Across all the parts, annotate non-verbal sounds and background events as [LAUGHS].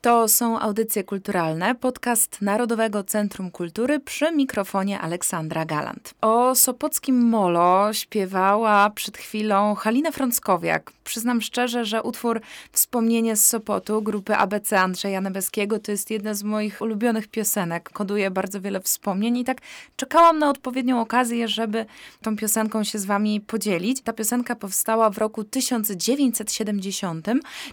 To są audycje kulturalne, podcast Narodowego Centrum Kultury przy mikrofonie Aleksandra Galant. O Sopockim Molo śpiewała przed chwilą Halina Frąckowiak. Przyznam szczerze, że utwór Wspomnienie z Sopotu grupy ABC Andrzeja Nebeskiego to jest jedna z moich ulubionych piosenek. Koduje bardzo wiele wspomnień i tak czekałam na odpowiednią okazję, żeby tą piosenką się z wami podzielić. Ta piosenka powstała w roku 1970,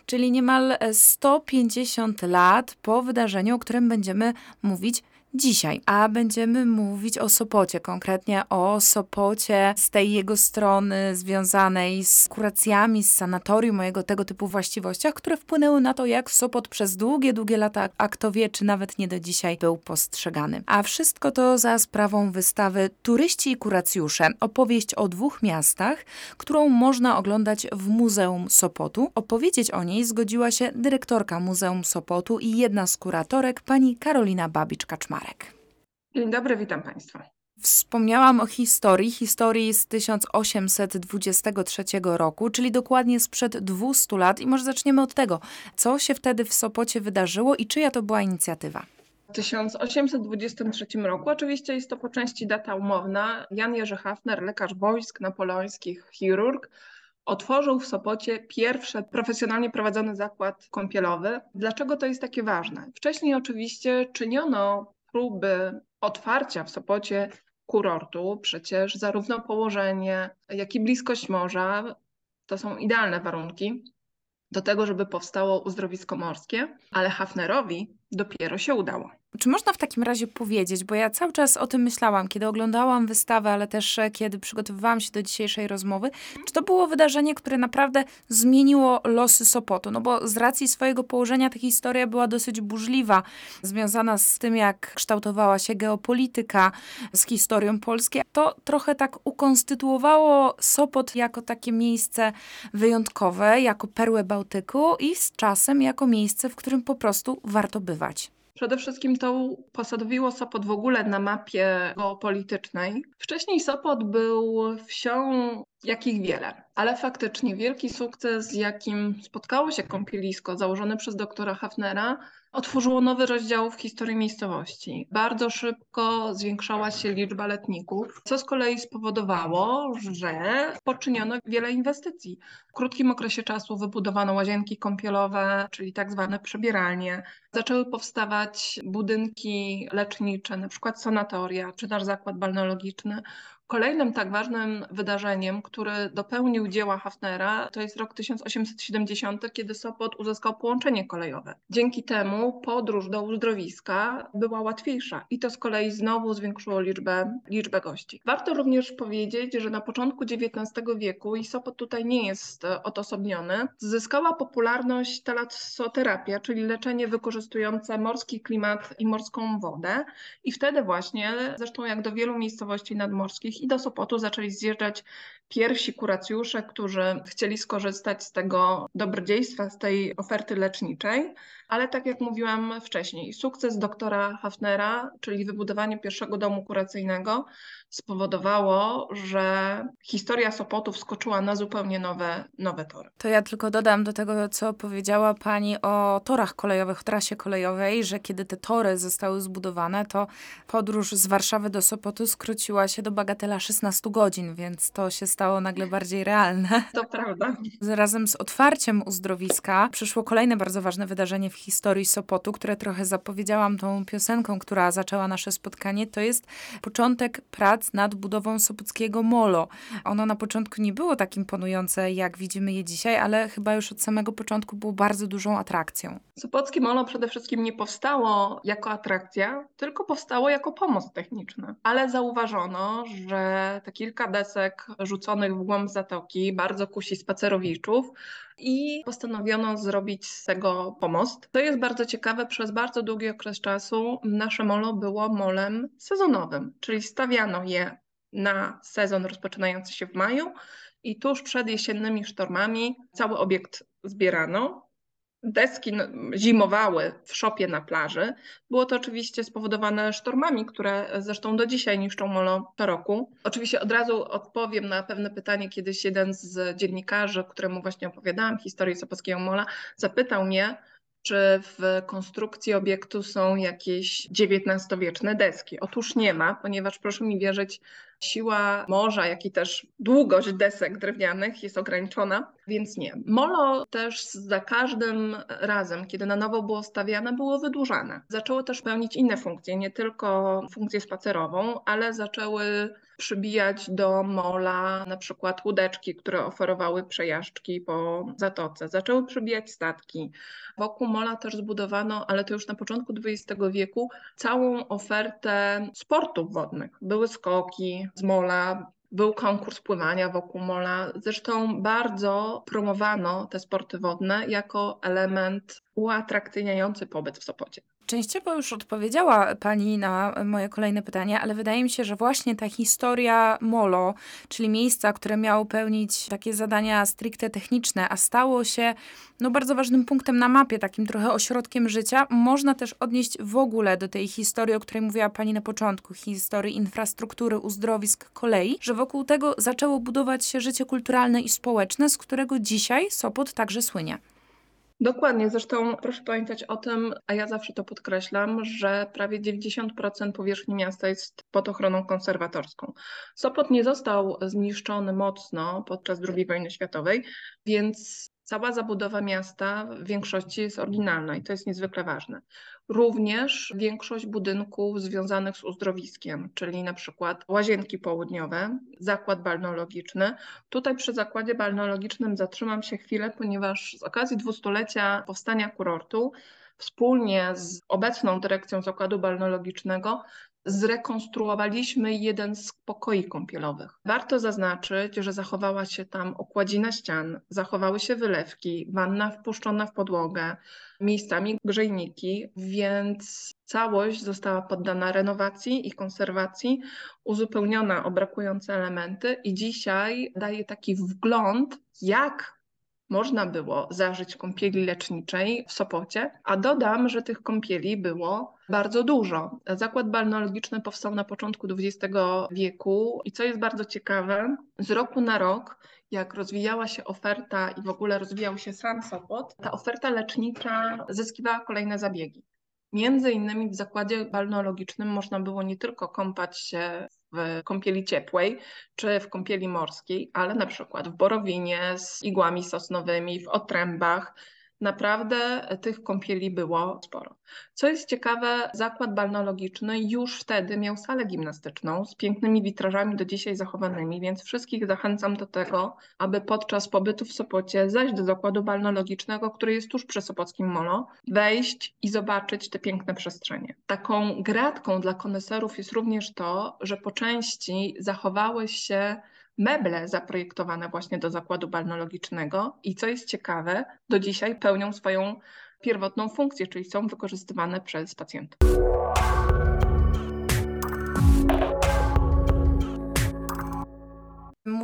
czyli niemal 150 50 lat po wydarzeniu, o którym będziemy mówić dzisiaj. A będziemy mówić o Sopocie, konkretnie o Sopocie z tej jego strony związanej z kuracjami, z sanatorium, o jego tego typu właściwościach, które wpłynęły na to, jak Sopot przez długie, długie lata, a kto wie, czy nawet nie do dzisiaj był postrzegany. A wszystko to za sprawą wystawy Turyści i kuracjusze. Opowieść o dwóch miastach, którą można oglądać w Muzeum Sopotu. Opowiedzieć o niej zgodziła się dyrektorka Muzeum Sopotu i jedna z kuratorek, pani Karolina Dzień dobry, witam Państwa. Wspomniałam o historii, historii z 1823 roku, czyli dokładnie sprzed 200 lat i może zaczniemy od tego, co się wtedy w Sopocie wydarzyło i czyja to była inicjatywa. W 1823 roku, oczywiście jest to po części data umowna, Jan Jerzy Hafner, lekarz wojsk napoleońskich, chirurg, otworzył w Sopocie pierwszy profesjonalnie prowadzony zakład kąpielowy. Dlaczego to jest takie ważne? Wcześniej oczywiście czyniono próby otwarcia w Sopocie kurortu, przecież zarówno położenie, jak i bliskość morza to są idealne warunki do tego, żeby powstało uzdrowisko morskie, ale Hafnerowi dopiero się udało. Czy można w takim razie powiedzieć, bo ja cały czas o tym myślałam, kiedy oglądałam wystawę, ale też e, kiedy przygotowywałam się do dzisiejszej rozmowy, czy to było wydarzenie, które naprawdę zmieniło losy Sopotu? No bo z racji swojego położenia ta historia była dosyć burzliwa, związana z tym, jak kształtowała się geopolityka, z historią Polski. To trochę tak ukonstytuowało Sopot jako takie miejsce wyjątkowe, jako perłę Bałtyku i z czasem jako miejsce, w którym po prostu warto bywać. Przede wszystkim to posadowiło Sopot w ogóle na mapie geopolitycznej. Wcześniej Sopot był wsią, jakich wiele, ale faktycznie wielki sukces, z jakim spotkało się kąpielisko założone przez doktora Hafnera, otworzyło nowy rozdział w historii miejscowości. Bardzo szybko zwiększała się liczba letników, co z kolei spowodowało, że poczyniono wiele inwestycji. W krótkim okresie czasu wybudowano łazienki kąpielowe, czyli tak zwane przebieralnie. Zaczęły powstawać budynki lecznicze, na przykład sanatoria czy nasz zakład balneologiczny. Kolejnym tak ważnym wydarzeniem, które dopełnił dzieła Hafnera, to jest rok 1870, kiedy Sopot uzyskał połączenie kolejowe. Dzięki temu podróż do uzdrowiska była łatwiejsza i to z kolei znowu zwiększyło liczbę, liczbę gości. Warto również powiedzieć, że na początku XIX wieku, i Sopot tutaj nie jest odosobniony, zyskała popularność talassoterapia, czyli leczenie wykorzystujące morski klimat i morską wodę. I wtedy właśnie, zresztą jak do wielu miejscowości nadmorskich i do Sopotu zaczęli zjeżdżać pierwsi kuracjusze, którzy chcieli skorzystać z tego dobrodziejstwa, z tej oferty leczniczej. Ale tak jak mówiłam wcześniej, sukces doktora Hafnera, czyli wybudowanie pierwszego domu kuracyjnego, spowodowało, że historia Sopotu wskoczyła na zupełnie nowe, nowe tory. To ja tylko dodam do tego, co powiedziała Pani o torach kolejowych, trasie kolejowej, że kiedy te tory zostały zbudowane, to podróż z Warszawy do Sopotu skróciła się do bagatelnej hotela 16 godzin, więc to się stało nagle bardziej realne. [LAUGHS] To prawda. Razem z otwarciem uzdrowiska przyszło kolejne bardzo ważne wydarzenie w historii Sopotu, które trochę zapowiedziałam tą piosenką, która zaczęła nasze spotkanie. To jest początek prac nad budową Sopockiego Molo. Ono na początku nie było tak imponujące, jak widzimy je dzisiaj, ale chyba już od samego początku było bardzo dużą atrakcją. Sopockie Molo przede wszystkim nie powstało jako atrakcja, tylko powstało jako pomost techniczny. Ale zauważono, że te kilka desek rzuconych w głąb zatoki bardzo kusi spacerowiczów i postanowiono zrobić z tego pomost. To jest bardzo ciekawe, przez bardzo długi okres czasu nasze molo było molem sezonowym, czyli stawiano je na sezon rozpoczynający się w maju i tuż przed jesiennymi sztormami cały obiekt zbierano, deski n- zimowały w szopie na plaży. Było to oczywiście spowodowane sztormami, które zresztą do dzisiaj niszczą molo co roku. Oczywiście od razu odpowiem na pewne pytanie. Kiedyś jeden z dziennikarzy, któremu właśnie opowiadałam historię Sopockiego Mola, zapytał mnie, czy w konstrukcji obiektu są jakieś XIX-wieczne deski. Otóż nie ma, ponieważ proszę mi wierzyć, siła morza, jak i też długość desek drewnianych jest ograniczona, więc nie. Molo też za każdym razem, kiedy na nowo było stawiane, było wydłużane. Zaczęło też pełnić inne funkcje, nie tylko funkcję spacerową, ale zaczęły przybijać do mola na przykład łódeczki, które oferowały przejażdżki po zatoce. Zaczęły przybijać statki. Wokół mola też zbudowano, ale to już na początku XX wieku, całą ofertę sportów wodnych. Były skoki z mola, był konkurs pływania wokół mola. Zresztą bardzo promowano te sporty wodne jako element uatrakcyjniający pobyt w Sopocie. Częściowo już odpowiedziała Pani na moje kolejne pytania, ale wydaje mi się, że właśnie ta historia Molo, czyli miejsca, które miało pełnić takie zadania stricte techniczne, a stało się no, bardzo ważnym punktem na mapie, takim trochę ośrodkiem życia, można też odnieść w ogóle do tej historii, o której mówiła Pani na początku, historii infrastruktury, uzdrowisk, kolei, że wokół tego zaczęło budować się życie kulturalne i społeczne, z którego dzisiaj Sopot także słynie. Dokładnie, zresztą proszę pamiętać o tym, a ja zawsze to podkreślam, że prawie 90% powierzchni miasta jest pod ochroną konserwatorską. Sopot nie został zniszczony mocno podczas II wojny światowej, więc cała zabudowa miasta w większości jest oryginalna i to jest niezwykle ważne. Również większość budynków związanych z uzdrowiskiem, czyli na przykład łazienki południowe, zakład balneologiczny. Tutaj przy zakładzie balneologicznym zatrzymam się chwilę, ponieważ z okazji dwustulecia powstania kurortu wspólnie z obecną dyrekcją zakładu balneologicznego zrekonstruowaliśmy jeden z pokoi kąpielowych. Warto zaznaczyć, że zachowała się tam okładzina ścian, zachowały się wylewki, wanna wpuszczona w podłogę, miejscami grzejniki, więc całość została poddana renowacji i konserwacji, uzupełniona o brakujące elementy i dzisiaj daje taki wgląd, jak można było zażyć kąpieli leczniczej w Sopocie, a dodam, że tych kąpieli było bardzo dużo. Zakład balneologiczny powstał na początku XX wieku i co jest bardzo ciekawe, z roku na rok, jak rozwijała się oferta i w ogóle rozwijał się sam Sopot, ta oferta lecznicza zyskiwała kolejne zabiegi. Między innymi w zakładzie balneologicznym można było nie tylko kąpać się w kąpieli ciepłej czy w kąpieli morskiej, ale na przykład w borowinie z igłami sosnowymi, w otrębach. Naprawdę tych kąpieli było sporo. Co jest ciekawe, zakład balneologiczny już wtedy miał salę gimnastyczną z pięknymi witrażami do dzisiaj zachowanymi, więc wszystkich zachęcam do tego, aby podczas pobytu w Sopocie zejść do zakładu balneologicznego, który jest tuż przy Sopockim Molo, wejść i zobaczyć te piękne przestrzenie. Taką gratką dla koneserów jest również to, że po części zachowały się meble zaprojektowane właśnie do zakładu balneologicznego i co jest ciekawe, do dzisiaj pełnią swoją pierwotną funkcję, czyli są wykorzystywane przez pacjentów.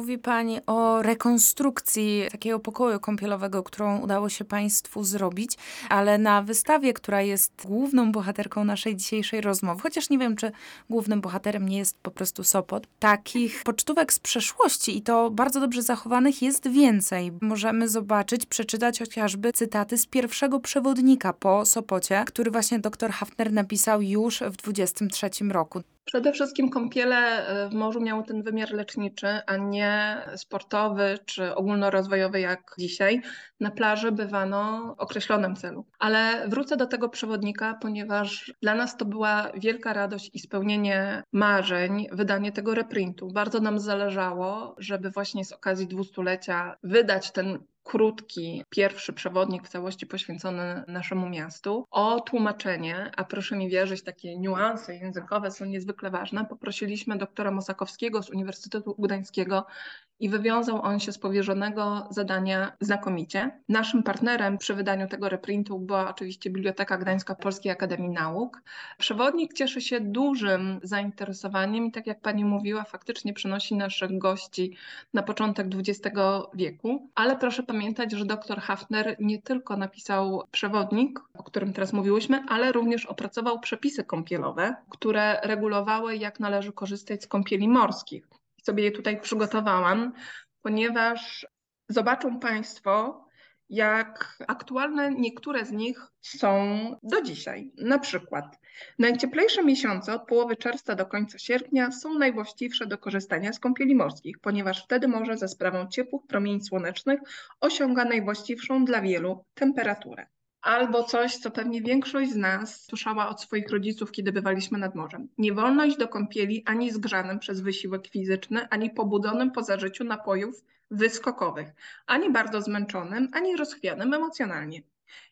Mówi Pani o rekonstrukcji takiego pokoju kąpielowego, którą udało się Państwu zrobić, ale na wystawie, która jest główną bohaterką naszej dzisiejszej rozmowy, chociaż nie wiem, czy głównym bohaterem nie jest po prostu Sopot, takich pocztówek z przeszłości i to bardzo dobrze zachowanych jest więcej. Możemy zobaczyć, przeczytać chociażby cytaty z pierwszego przewodnika po Sopocie, który właśnie dr Hafner napisał już w 23 roku. Przede wszystkim kąpiele e, w morzu miały ten wymiar leczniczy, a nie sportowy czy ogólnorozwojowy jak dzisiaj. Na plaży bywano w określonym celu. Ale wrócę do tego przewodnika, ponieważ dla nas to była wielka radość i spełnienie marzeń, wydanie tego reprintu. Bardzo nam zależało, żeby właśnie z okazji dwustulecia wydać ten krótki, pierwszy przewodnik w całości poświęcony naszemu miastu. O tłumaczenie, a proszę mi wierzyć, takie niuanse językowe są niezwykle ważne, poprosiliśmy doktora Mosakowskiego z Uniwersytetu Gdańskiego i wywiązał on się z powierzonego zadania znakomicie. Naszym partnerem przy wydaniu tego reprintu była oczywiście Biblioteka Gdańska Polskiej Akademii Nauk. Przewodnik cieszy się dużym zainteresowaniem i tak jak pani mówiła, faktycznie przynosi naszych gości na początek XX wieku, ale proszę pamiętać, że dr Hafner nie tylko napisał przewodnik, o którym teraz mówiłyśmy, ale również opracował przepisy kąpielowe, które regulowały, jak należy korzystać z kąpieli morskich. Sobie je tutaj przygotowałam, ponieważ zobaczą Państwo, jak aktualne niektóre z nich są do dzisiaj. Na przykład najcieplejsze miesiące od połowy czerwca do końca sierpnia są najwłaściwsze do korzystania z kąpieli morskich, ponieważ wtedy morze za sprawą ciepłych promieni słonecznych osiąga najwłaściwszą dla wielu temperaturę. Albo coś, co pewnie większość z nas słyszała od swoich rodziców, kiedy bywaliśmy nad morzem. Nie wolno iść do kąpieli ani zgrzanym przez wysiłek fizyczny, ani pobudzonym po zażyciu napojów wyskokowych, ani bardzo zmęczonym, ani rozchwianym emocjonalnie.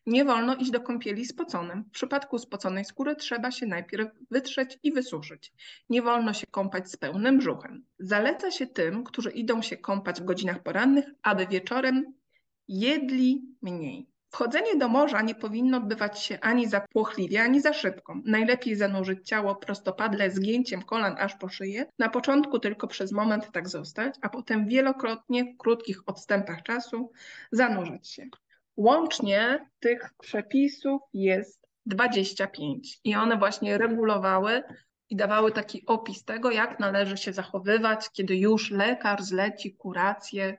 Nie wolno iść do kąpieli spoconym. W przypadku spoconej skóry trzeba się najpierw wytrzeć i wysuszyć. Nie wolno się kąpać z pełnym brzuchem. Zaleca się tym, którzy idą się kąpać w godzinach porannych, aby wieczorem jedli mniej. Wchodzenie do morza nie powinno odbywać się ani za płochliwie, ani za szybko. Najlepiej zanurzyć ciało prostopadle zgięciem kolan aż po szyję. Na początku tylko przez moment tak zostać, a potem wielokrotnie w krótkich odstępach czasu zanurzać się. Łącznie tych przepisów jest 25 i one właśnie regulowały i dawały taki opis tego, jak należy się zachowywać, kiedy już lekarz zleci kurację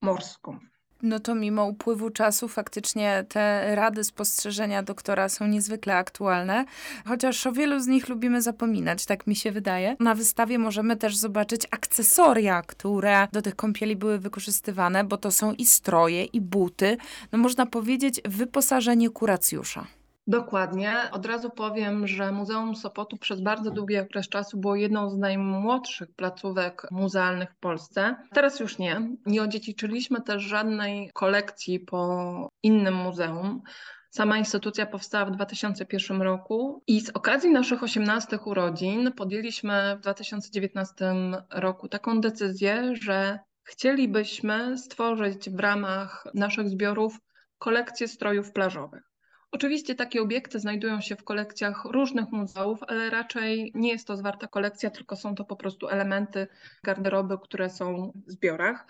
morską. No to mimo upływu czasu faktycznie te rady, spostrzeżenia doktora są niezwykle aktualne, chociaż o wielu z nich lubimy zapominać, tak mi się wydaje. Na wystawie możemy też zobaczyć akcesoria, które do tych kąpieli były wykorzystywane, bo to są i stroje, i buty, no można powiedzieć wyposażenie kuracjusza. Dokładnie. Od razu powiem, że Muzeum Sopotu przez bardzo długi okres czasu było jedną z najmłodszych placówek muzealnych w Polsce. Teraz już nie. Nie odziedziczyliśmy też żadnej kolekcji po innym muzeum. Sama instytucja powstała w 2001 roku i z okazji naszych 18 urodzin podjęliśmy w 2019 roku taką decyzję, że chcielibyśmy stworzyć w ramach naszych zbiorów kolekcję strojów plażowych. Oczywiście takie obiekty znajdują się w kolekcjach różnych muzeów, ale raczej nie jest to zwarta kolekcja, tylko są to po prostu elementy garderoby, które są w zbiorach.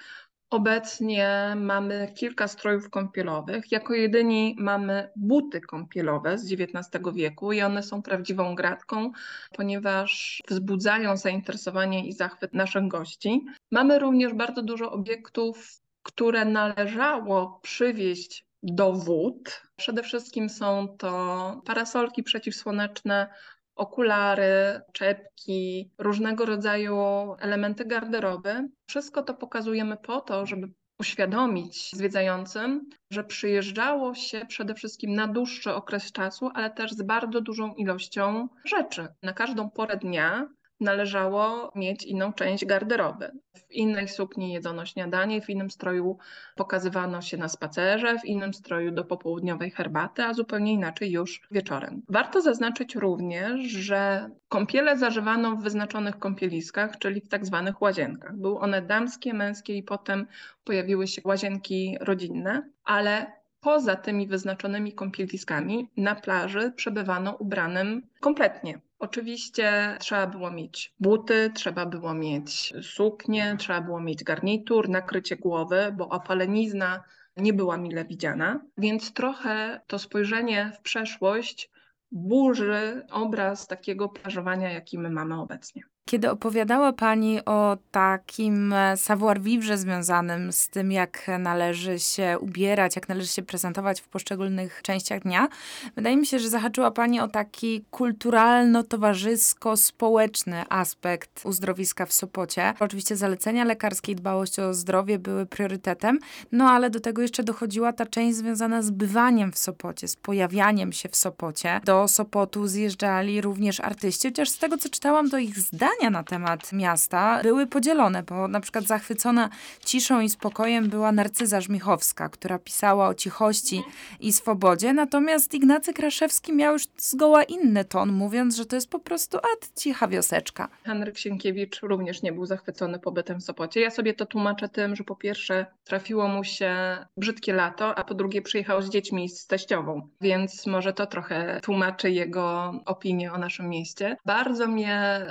Obecnie mamy kilka strojów kąpielowych. Jako jedyni mamy buty kąpielowe z XIX wieku i one są prawdziwą gratką, ponieważ wzbudzają zainteresowanie i zachwyt naszych gości. Mamy również bardzo dużo obiektów, które należało przywieźć do wód. Przede wszystkim są to parasolki przeciwsłoneczne, okulary, czepki, różnego rodzaju elementy garderoby. Wszystko to pokazujemy po to, żeby uświadomić zwiedzającym, że przyjeżdżało się przede wszystkim na dłuższy okres czasu, ale też z bardzo dużą ilością rzeczy. Na każdą porę dnia należało mieć inną część garderoby. W innej sukni jedzono śniadanie, w innym stroju pokazywano się na spacerze, w innym stroju do popołudniowej herbaty, a zupełnie inaczej już wieczorem. Warto zaznaczyć również, że kąpiele zażywano w wyznaczonych kąpieliskach, czyli w tak zwanych łazienkach. Były one damskie, męskie i potem pojawiły się łazienki rodzinne, ale poza tymi wyznaczonymi kąpieliskami na plaży przebywano ubranym kompletnie. Oczywiście trzeba było mieć buty, trzeba było mieć suknię, trzeba było mieć garnitur, nakrycie głowy, bo opalenizna nie była mile widziana, więc trochę to spojrzenie w przeszłość burzy obraz takiego plażowania, jaki my mamy obecnie. Kiedy opowiadała Pani o takim e, savoir-vivre związanym z tym, jak należy się ubierać, jak należy się prezentować w poszczególnych częściach dnia, wydaje mi się, że zahaczyła Pani o taki kulturalno-towarzysko-społeczny aspekt uzdrowiska w Sopocie. Oczywiście zalecenia lekarskie i dbałość o zdrowie były priorytetem, no ale do tego jeszcze dochodziła ta część związana z bywaniem w Sopocie, z pojawianiem się w Sopocie. Do Sopotu zjeżdżali również artyści, chociaż z tego, co czytałam, to ich zdania na temat miasta były podzielone, bo na przykład zachwycona ciszą i spokojem była Narcyza Żmichowska, która pisała o cichości i swobodzie, natomiast Ignacy Kraszewski miał już zgoła inny ton, mówiąc, że to jest po prostu ad cicha wioseczka. Henryk Sienkiewicz również nie był zachwycony pobytem w Sopocie. Ja sobie to tłumaczę tym, że po pierwsze trafiło mu się brzydkie lato, a po drugie przyjechał z dziećmi z teściową, więc może to trochę tłumaczy jego opinię o naszym mieście. Bardzo mnie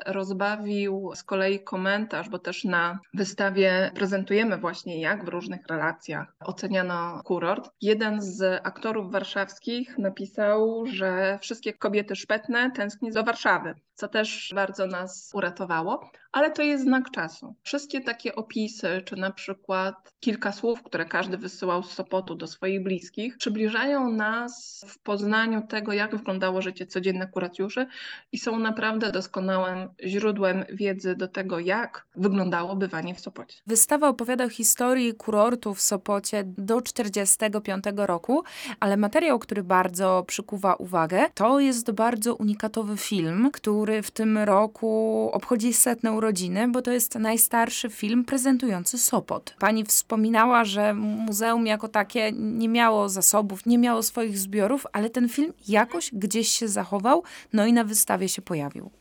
rozbawił z kolei komentarz, bo też na wystawie prezentujemy właśnie jak w różnych relacjach oceniano kurort. Jeden z aktorów warszawskich napisał, że wszystkie kobiety szpetne tęsknią do Warszawy, co też bardzo nas uratowało, ale to jest znak czasu. Wszystkie takie opisy, czy na przykład kilka słów, które każdy wysyłał z Sopotu do swoich bliskich, przybliżają nas w poznaniu tego, jak wyglądało życie codzienne kuracjuszy i są naprawdę doskonałym źródłem wiedzy do tego, jak wyglądało bywanie w Sopocie. Wystawa opowiada o historii kurortu w Sopocie do 1945 roku, ale materiał, który bardzo przykuwa uwagę, to jest bardzo unikatowy film, który w tym roku obchodzi setne urodziny, bo to jest najstarszy film prezentujący Sopot. Pani wspominała, że muzeum jako takie nie miało zasobów, nie miało swoich zbiorów, ale ten film jakoś gdzieś się zachował, no i na wystawie się pojawił.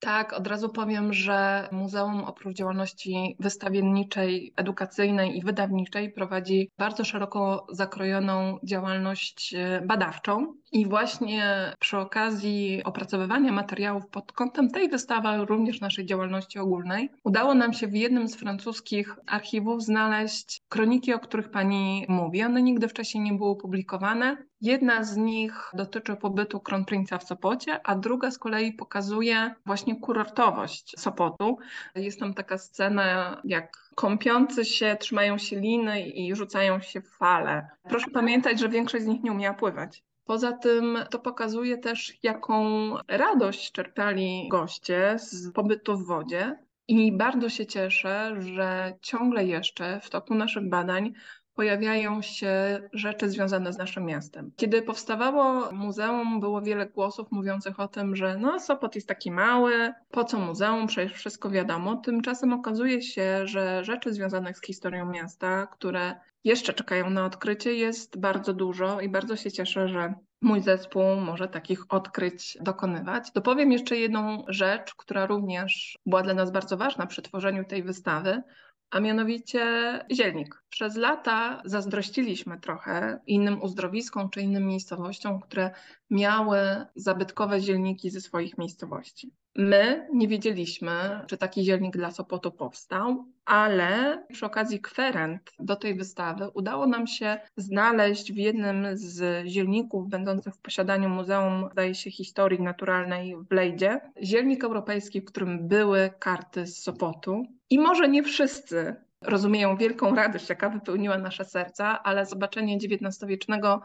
Tak, od razu powiem, że muzeum oprócz działalności wystawienniczej, edukacyjnej i wydawniczej prowadzi bardzo szeroko zakrojoną działalność e, badawczą. I właśnie przy okazji opracowywania materiałów pod kątem tej wystawy, ale również naszej działalności ogólnej, udało nam się w jednym z francuskich archiwów znaleźć kroniki, o których Pani mówi. One nigdy wcześniej nie były opublikowane. Jedna z nich dotyczy pobytu kronprinca w Sopocie, a druga z kolei pokazuje właśnie kurortowość Sopotu. Jest tam taka scena, jak kąpiący się trzymają się liny i rzucają się w fale. Proszę pamiętać, że większość z nich nie umiała pływać. Poza tym to pokazuje też, jaką radość czerpali goście z pobytu w wodzie. I bardzo się cieszę, że ciągle jeszcze w toku naszych badań pojawiają się rzeczy związane z naszym miastem. Kiedy powstawało muzeum, było wiele głosów mówiących o tym, że no Sopot jest taki mały, po co muzeum, przecież wszystko wiadomo. Tymczasem okazuje się, że rzeczy związanych z historią miasta, które jeszcze czekają na odkrycie, jest bardzo dużo i bardzo się cieszę, że mój zespół może takich odkryć dokonywać. Dopowiem jeszcze jedną rzecz, która również była dla nas bardzo ważna przy tworzeniu tej wystawy, a mianowicie zielnik. Przez lata zazdrościliśmy trochę innym uzdrowiskom czy innym miejscowościom, które miały zabytkowe zielniki ze swoich miejscowości. My nie wiedzieliśmy, czy taki zielnik dla Sopotu powstał, ale przy okazji kwerent do tej wystawy udało nam się znaleźć w jednym z zielników będących w posiadaniu Muzeum, zdaje się, Historii Naturalnej w Lejdzie, zielnik europejski, w którym były karty z Sopotu. I może nie wszyscy rozumieją wielką radość, jaka wypełniła nasze serca, ale zobaczenie XIX-wiecznego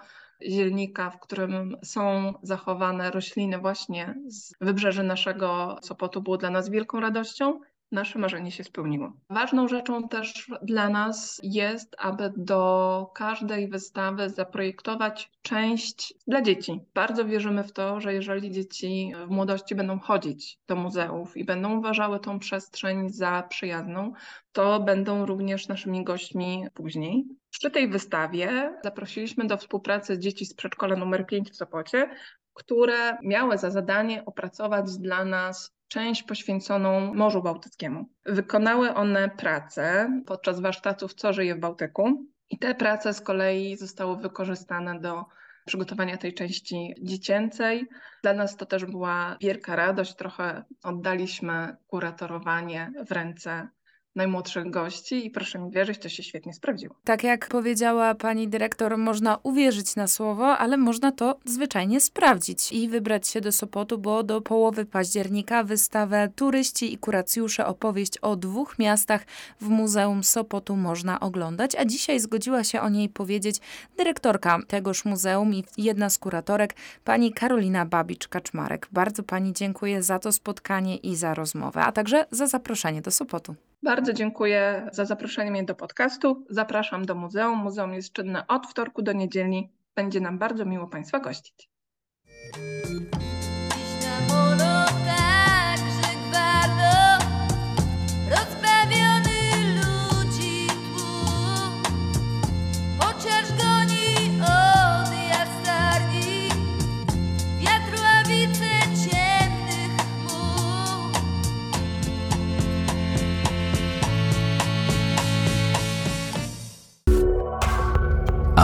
zielnika, w którym są zachowane rośliny właśnie z wybrzeży naszego Sopotu było dla nas wielką radością. Nasze marzenie się spełniło. Ważną rzeczą też dla nas jest, aby do każdej wystawy zaprojektować część dla dzieci. Bardzo wierzymy w to, że jeżeli dzieci w młodości będą chodzić do muzeów i będą uważały tą przestrzeń za przyjazną, to będą również naszymi gośćmi później. Przy tej wystawie zaprosiliśmy do współpracy dzieci z przedszkola numer 5 w Sopocie, które miały za zadanie opracować dla nas część poświęconą Morzu Bałtyckiemu. Wykonały one pracę podczas warsztatów Co żyje w Bałtyku i te prace z kolei zostały wykorzystane do przygotowania tej części dziecięcej. Dla nas to też była wielka radość, trochę oddaliśmy kuratorowanie w ręce najmłodszych gości i proszę mi wierzyć, to się świetnie sprawdziło. Tak jak powiedziała pani dyrektor, można uwierzyć na słowo, ale można to zwyczajnie sprawdzić i wybrać się do Sopotu, bo do połowy października wystawę Turyści i kuracjusze opowieść o dwóch miastach w Muzeum Sopotu można oglądać, a dzisiaj zgodziła się o niej powiedzieć dyrektorka tegoż muzeum i jedna z kuratorek, pani Karolina Babicz-Kaczmarek. Bardzo pani dziękuję za to spotkanie i za rozmowę, a także za zaproszenie do Sopotu. Bardzo dziękuję za zaproszenie mnie do podcastu. Zapraszam do muzeum. Muzeum jest czynne od wtorku do niedzieli. Będzie nam bardzo miło Państwa gościć.